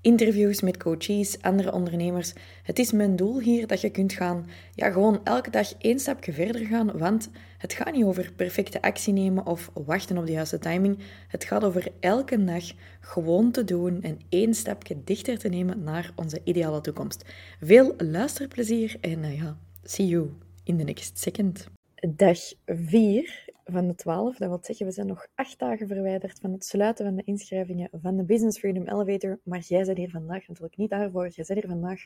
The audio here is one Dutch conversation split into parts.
interviews met coaches, andere ondernemers. Het is mijn doel hier dat je kunt gaan, ja, gewoon elke dag één stapje verder gaan, want het gaat niet over perfecte actie nemen of wachten op de juiste timing. Het gaat over elke dag gewoon te doen en één stapje dichter te nemen naar onze ideale toekomst. Veel luisterplezier en uh, ja, see you in the next second. Dag 4 van de 12. Dat wil zeggen, we zijn nog acht dagen verwijderd van het sluiten van de inschrijvingen van de Business Freedom Elevator. Maar jij bent hier vandaag natuurlijk niet daarvoor. Jij bent hier vandaag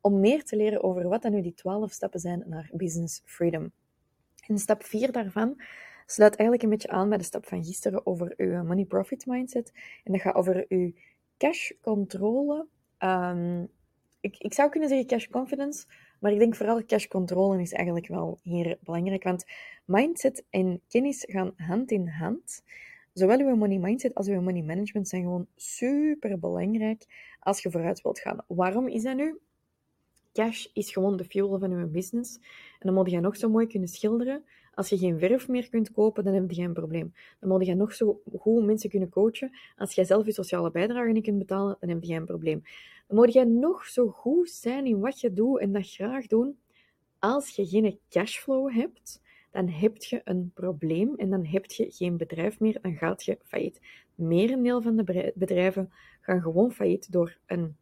om meer te leren over wat dan nu die 12 stappen zijn naar Business Freedom. En stap 4 daarvan sluit eigenlijk een beetje aan bij de stap van gisteren over uw money profit mindset. En dat gaat over uw cash controle. Um, ik, ik zou kunnen zeggen cash confidence, maar ik denk vooral cash controle is eigenlijk wel hier belangrijk. Want mindset en kennis gaan hand in hand. Zowel uw money mindset als uw money management zijn gewoon super belangrijk als je vooruit wilt gaan. Waarom is dat nu? Cash is gewoon de fuel van uw business. En dan moet je nog zo mooi kunnen schilderen. Als je geen verf meer kunt kopen, dan heb je geen probleem. Dan moet je nog zo goed mensen kunnen coachen. Als jij zelf je sociale bijdrage niet kunt betalen, dan heb je geen probleem. Dan moet jij nog zo goed zijn in wat je doet en dat graag doen. Als je geen cashflow hebt, dan heb je een probleem en dan heb je geen bedrijf meer, dan gaat je failliet. Merendeel van de bedrijven gaan gewoon failliet door een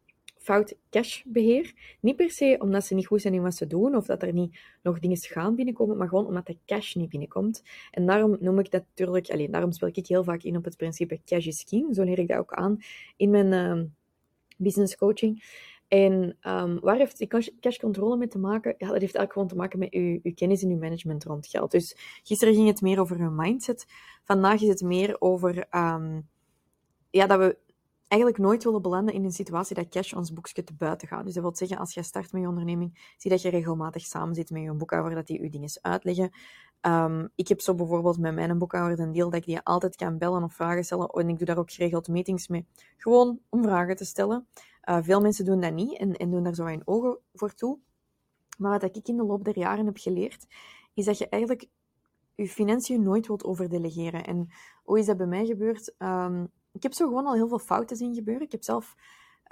fout cashbeheer. Niet per se omdat ze niet goed zijn in wat ze doen of dat er niet nog dingen gaan binnenkomen, maar gewoon omdat de cash niet binnenkomt. En daarom noem ik dat natuurlijk, alleen daarom speel ik heel vaak in op het principe cash is king. Zo leer ik dat ook aan in mijn uh, business coaching. En um, waar heeft die cash controle mee te maken? Ja, dat heeft eigenlijk gewoon te maken met uw, kennis en uw management rond geld. Dus gisteren ging het meer over uw mindset. Vandaag is het meer over um, ja, dat we eigenlijk nooit willen belanden in een situatie dat cash ons boekje te buiten gaat. Dus dat wil zeggen, als jij start met je onderneming, zie dat je regelmatig samen zit met je boekhouder, dat die je dingen uitleggen. Um, ik heb zo bijvoorbeeld met mijn boekhouder een deal dat ik die altijd kan bellen of vragen stellen. En ik doe daar ook geregeld meetings mee, gewoon om vragen te stellen. Uh, veel mensen doen dat niet en, en doen daar zo een ogen voor toe. Maar wat ik in de loop der jaren heb geleerd, is dat je eigenlijk je financiën nooit wilt overdelegeren. En hoe is dat bij mij gebeurd? Um, ik heb zo gewoon al heel veel fouten zien gebeuren. Ik heb zelf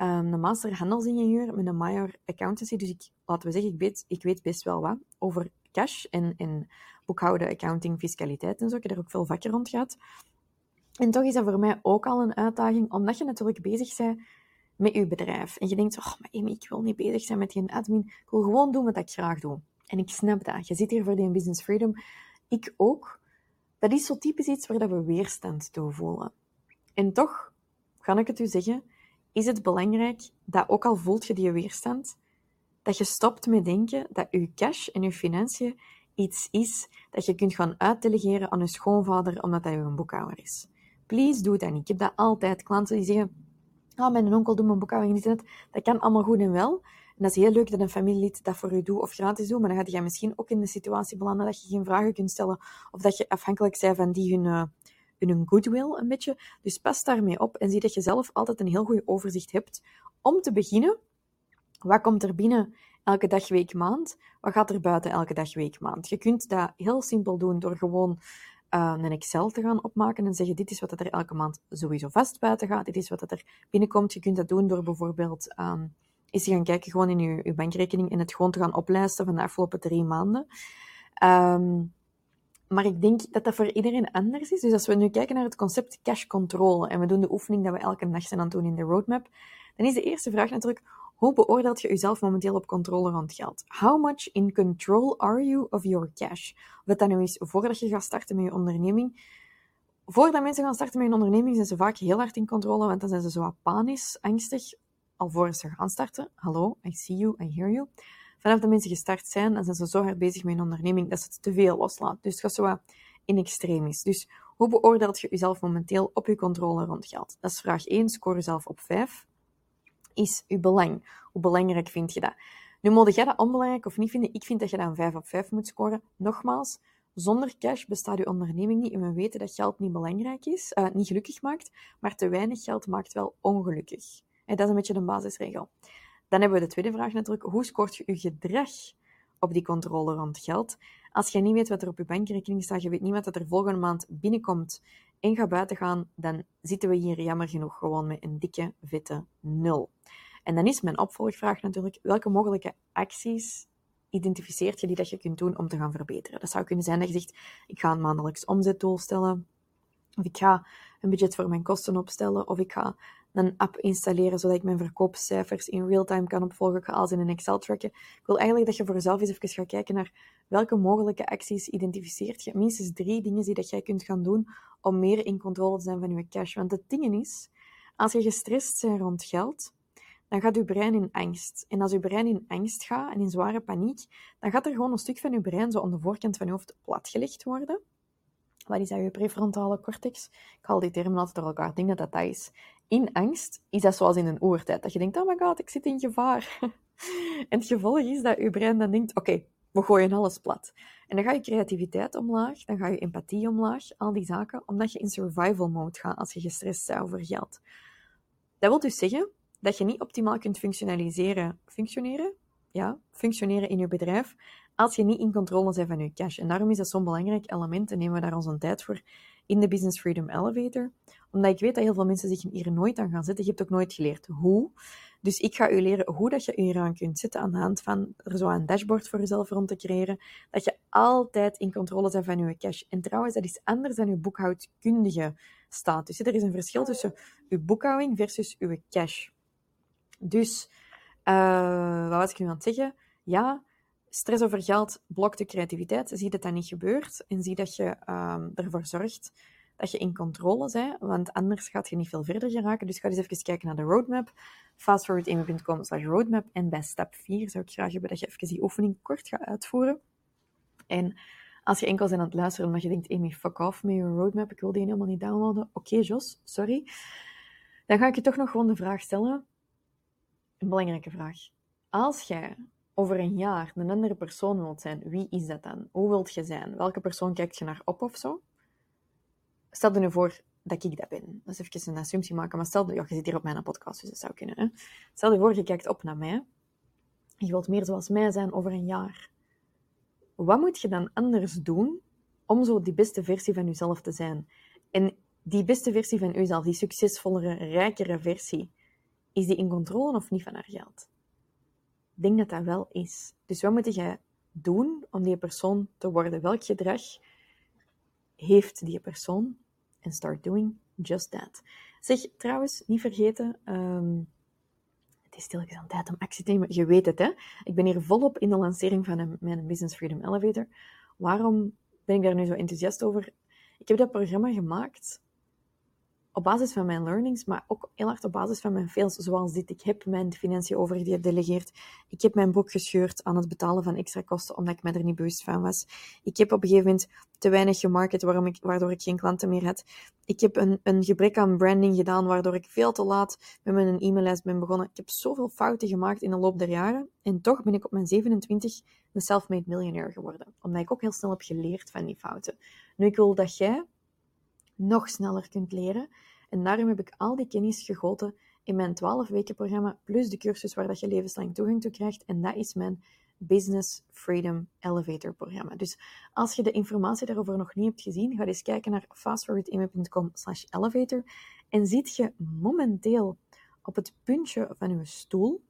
um, een master handelsingenieur met een major accountancy. Dus ik, laten we zeggen, ik weet, ik weet best wel wat over cash en, en boekhouden, accounting, fiscaliteit en zo. Ik heb er ook veel vakken rond gehad. En toch is dat voor mij ook al een uitdaging, omdat je natuurlijk bezig bent met je bedrijf. En je denkt, oh, maar Amy, ik wil niet bezig zijn met geen admin. Ik wil gewoon doen wat ik graag doe. En ik snap dat. Je zit hier voor die business freedom. Ik ook. Dat is zo typisch iets waar we weerstand toe voelen. En toch, kan ik het u zeggen, is het belangrijk dat ook al voelt je die weerstand, dat je stopt met denken dat je cash en je financiën iets is dat je kunt gaan uitdelegeren aan je schoonvader omdat hij een boekhouder is. Please, doe dat niet. Ik heb dat altijd. Klanten die zeggen, ah, mijn onkel doet mijn boekhouding niet. Dat kan allemaal goed en wel. En dat is heel leuk dat een familielid dat voor u doet of gratis doet, maar dan ga je misschien ook in de situatie belanden dat je geen vragen kunt stellen of dat je afhankelijk bent van die hun, uh, hun goodwill een beetje. Dus pas daarmee op en zie dat je zelf altijd een heel goed overzicht hebt. Om te beginnen, wat komt er binnen elke dag, week, maand? Wat gaat er buiten elke dag, week, maand? Je kunt dat heel simpel doen door gewoon uh, een Excel te gaan opmaken en zeggen dit is wat er elke maand sowieso vast buiten gaat, dit is wat er binnenkomt. Je kunt dat doen door bijvoorbeeld um, eens te gaan kijken gewoon in je, je, bankrekening en het gewoon te gaan oplijsten van de afgelopen drie maanden. Um, maar ik denk dat dat voor iedereen anders is. Dus als we nu kijken naar het concept cash control en we doen de oefening dat we elke nacht zijn aan het doen in de roadmap, dan is de eerste vraag natuurlijk, hoe beoordeelt je jezelf momenteel op controle rond geld? How much in control are you of your cash? Of dat nu is voordat je gaat starten met je onderneming. Voordat mensen gaan starten met een onderneming zijn ze vaak heel hard in controle, want dan zijn ze zo panisch, angstig, alvorens ze gaan starten. Hallo, I see you, I hear you vanaf de mensen gestart zijn, dan zijn ze zo hard bezig met een onderneming dat ze het te veel loslaat. Dus het gaat zo in extremis. Dus hoe beoordeelt je jezelf momenteel op je controle rond geld? Dat is vraag 1. Score jezelf op 5. Is je belang? Hoe belangrijk vind je dat? Nu, moet jij dat onbelangrijk of niet vinden? Ik vind dat je dan 5 op 5 moet scoren. Nogmaals, Zonder cash bestaat uw onderneming niet en we weten dat geld niet belangrijk is, uh, niet gelukkig maakt, maar te weinig geld maakt wel ongelukkig. En dat is een beetje de basisregel. Dan hebben we de tweede vraag natuurlijk. Hoe scoort je je gedrag op die controle rond geld? Als je niet weet wat er op je bankrekening staat, je weet niet wat er volgende maand binnenkomt en gaat buiten gaan, dan zitten we hier jammer genoeg gewoon met een dikke, vette nul. En dan is mijn opvolgvraag natuurlijk, welke mogelijke acties identificeert je die dat je kunt doen om te gaan verbeteren? Dat zou kunnen zijn dat je zegt, ik ga een maandelijks omzetdoel stellen, of ik ga een budget voor mijn kosten opstellen, of ik ga een app installeren zodat ik mijn verkoopcijfers in real-time kan opvolgen. Ik ga alles in een Excel tracken. Ik wil eigenlijk dat je voor jezelf eens even gaat kijken naar welke mogelijke acties identificeert je. Minstens drie dingen die dat jij kunt gaan doen om meer in controle te zijn van je cash. Want het ding is, als je gestrest bent rond geld, dan gaat je brein in angst. En als je brein in angst gaat en in zware paniek, dan gaat er gewoon een stuk van je brein zo aan de voorkant van je hoofd platgelegd worden. Wat is dat, je prefrontale cortex? Ik haal die termen altijd door elkaar. Ik denk dat dat dat is. In angst is dat zoals in een oertijd. Dat je denkt, oh my god, ik zit in gevaar. en het gevolg is dat je brein dan denkt, oké, we gooien alles plat. En dan ga je creativiteit omlaag, dan ga je empathie omlaag, al die zaken, omdat je in survival mode gaat als je gestrest bent over geld. Dat wil dus zeggen dat je niet optimaal kunt functionaliseren, functioneren, ja, functioneren in je bedrijf, als je niet in controle bent van je cash. En daarom is dat zo'n belangrijk element en nemen we daar onze tijd voor in de Business Freedom Elevator. Omdat ik weet dat heel veel mensen zich hier nooit aan gaan zetten. Je hebt ook nooit geleerd hoe. Dus ik ga u leren hoe dat je je eraan kunt zetten aan de hand van er zo een dashboard voor jezelf rond te creëren. Dat je altijd in controle bent van je cash. En trouwens, dat is anders dan je boekhoudkundige status. Er is een verschil tussen je boekhouding versus je cash. Dus, uh, wat was ik nu aan het zeggen? Ja, stress over geld blokt de creativiteit. Zie dat dat niet gebeurt en zie dat je um, ervoor zorgt dat je in controle bent, want anders gaat je niet veel verder geraken. Dus ga eens even kijken naar de roadmap. fastforwardemcom slash roadmap. En bij stap 4 zou ik graag hebben dat je even die oefening kort gaat uitvoeren. En als je enkel bent aan het luisteren omdat je denkt, Amy, fuck off met je roadmap, ik wil die helemaal niet downloaden. Oké, Jos, sorry. Dan ga ik je toch nog gewoon de vraag stellen. Een belangrijke vraag. Als jij over een jaar een andere persoon wilt zijn, wie is dat dan? Hoe wilt je zijn? Welke persoon kijkt je naar op of zo? Stel je nu voor dat ik dat ben. Dat is even een assumptie maken, maar stel, ja, je zit hier op mijn podcast, dus dat zou kunnen. Hè? Stel je voor, je kijkt op naar mij. Je wilt meer zoals mij zijn over een jaar. Wat moet je dan anders doen om zo die beste versie van jezelf te zijn? En die beste versie van jezelf, die succesvollere, rijkere versie, is die in controle of niet van haar geld? Denk dat dat wel is. Dus wat moet je doen om die persoon te worden? Welk gedrag heeft die persoon? En start doing just that. Zeg, trouwens, niet vergeten, um, het is stilletjes aan tijd om actie te nemen. Je weet het, hè? Ik ben hier volop in de lancering van mijn Business Freedom Elevator. Waarom ben ik daar nu zo enthousiast over? Ik heb dat programma gemaakt op basis van mijn learnings, maar ook heel hard op basis van mijn fails, zoals dit. Ik heb mijn financiën overgedelegeerd. Ik heb mijn boek gescheurd aan het betalen van extra kosten, omdat ik me er niet bewust van was. Ik heb op een gegeven moment te weinig gemarket, ik, waardoor ik geen klanten meer had. Ik heb een, een gebrek aan branding gedaan, waardoor ik veel te laat met mijn e-maillijst ben begonnen. Ik heb zoveel fouten gemaakt in de loop der jaren. En toch ben ik op mijn 27 een self-made millionaire geworden. Omdat ik ook heel snel heb geleerd van die fouten. Nu, ik wil dat jij nog sneller kunt leren. En daarom heb ik al die kennis gegoten in mijn 12 weken programma, plus de cursus waar dat je levenslang toegang toe krijgt. En dat is mijn Business Freedom Elevator programma. Dus als je de informatie daarover nog niet hebt gezien, ga eens kijken naar slash elevator en ziet je momenteel op het puntje van je stoel,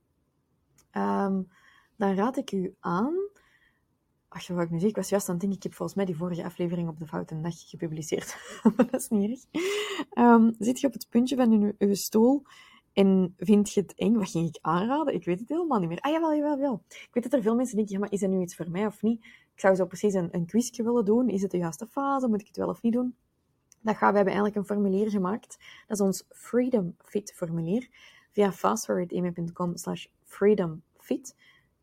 um, dan raad ik u aan Ach, wat zeg, ik was juist aan het denken, ik heb volgens mij die vorige aflevering op de Foute Dag gepubliceerd. maar dat is niet. Um, zit je op het puntje van je, je stoel en vind je het eng? Wat ging ik aanraden? Ik weet het helemaal niet meer. Ah, jawel, jawel, jawel. Ik weet dat er veel mensen denken, maar is dat nu iets voor mij of niet? Ik zou zo precies een, een quizje willen doen. Is het de juiste fase? Moet ik het wel of niet doen? Dat gaan we hebben eigenlijk een formulier gemaakt. Dat is ons Freedom Fit formulier. Via fastforwardeme.com slash freedomfit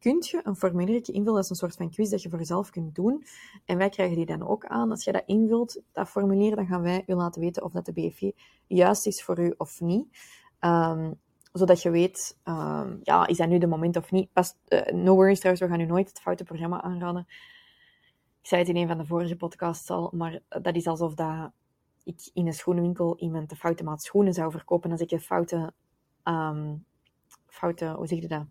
kun je een formuliertje invullen. Dat is een soort van quiz dat je voor jezelf kunt doen. En wij krijgen die dan ook aan. Als je dat invult, dat formulier, dan gaan wij je laten weten of dat de BFV juist is voor u of niet. Um, zodat je weet, um, ja, is dat nu de moment of niet? Pas, uh, no worries trouwens, we gaan u nooit het foute programma aanraden. Ik zei het in een van de vorige podcasts al, maar dat is alsof dat ik in een schoenenwinkel iemand de foute maat schoenen zou verkopen als ik een foute, um, foute hoe zeg je dat?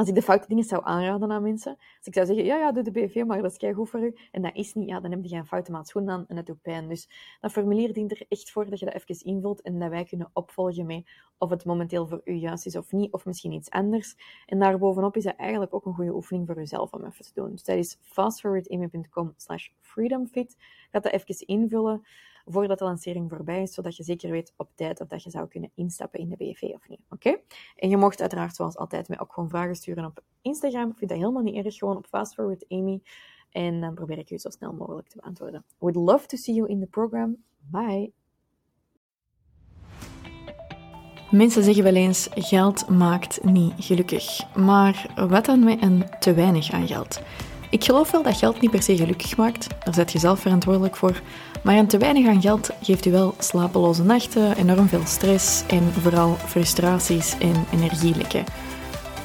Als ik de foute dingen zou aanraden aan mensen, als ik zou zeggen, ja, ja, doe de BV, maar dat is goed voor u, en dat is niet, ja, dan heb je een foute maat schoen aan en dat doet pijn. Dus dat formulier dient er echt voor dat je dat even invult en dat wij kunnen opvolgen mee of het momenteel voor u juist is of niet, of misschien iets anders. En daarbovenop is dat eigenlijk ook een goede oefening voor uzelf om even te doen. Dus dat is fastforwardamy.com slash freedomfit. Ga dat even invullen voordat de lancering voorbij is, zodat je zeker weet op tijd of dat je zou kunnen instappen in de BV of niet. Oké? En je mocht uiteraard zoals altijd mij ook gewoon vragen sturen op Instagram. Ik vind dat helemaal niet erg, gewoon op Fast Amy. En dan probeer ik je zo snel mogelijk te beantwoorden. Would love to see you in the program. Bye! Mensen zeggen wel eens: geld maakt niet gelukkig. Maar wat dan met een te weinig aan geld? Ik geloof wel dat geld niet per se gelukkig maakt. Daar zet je zelf verantwoordelijk voor. Maar een te weinig aan geld geeft u wel slapeloze nachten, enorm veel stress en vooral frustraties en energielekken.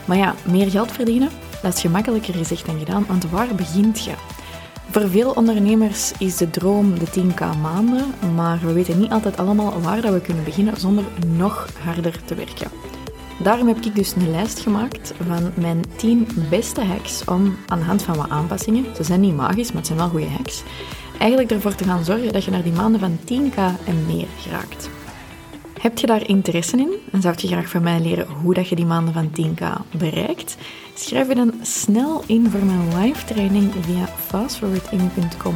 Maar ja, meer geld verdienen, dat is gemakkelijker gezegd dan gedaan, want waar begint je? Voor veel ondernemers is de droom de 10k maanden, maar we weten niet altijd allemaal waar dat we kunnen beginnen zonder nog harder te werken. Daarom heb ik dus een lijst gemaakt van mijn 10 beste hacks om aan de hand van wat aanpassingen, ze zijn niet magisch, maar het zijn wel goede hacks, eigenlijk ervoor te gaan zorgen dat je naar die maanden van 10k en meer geraakt. Heb je daar interesse in en zou je graag van mij leren hoe dat je die maanden van 10k bereikt? Schrijf je dan snel in voor mijn live training via fastforwarding.com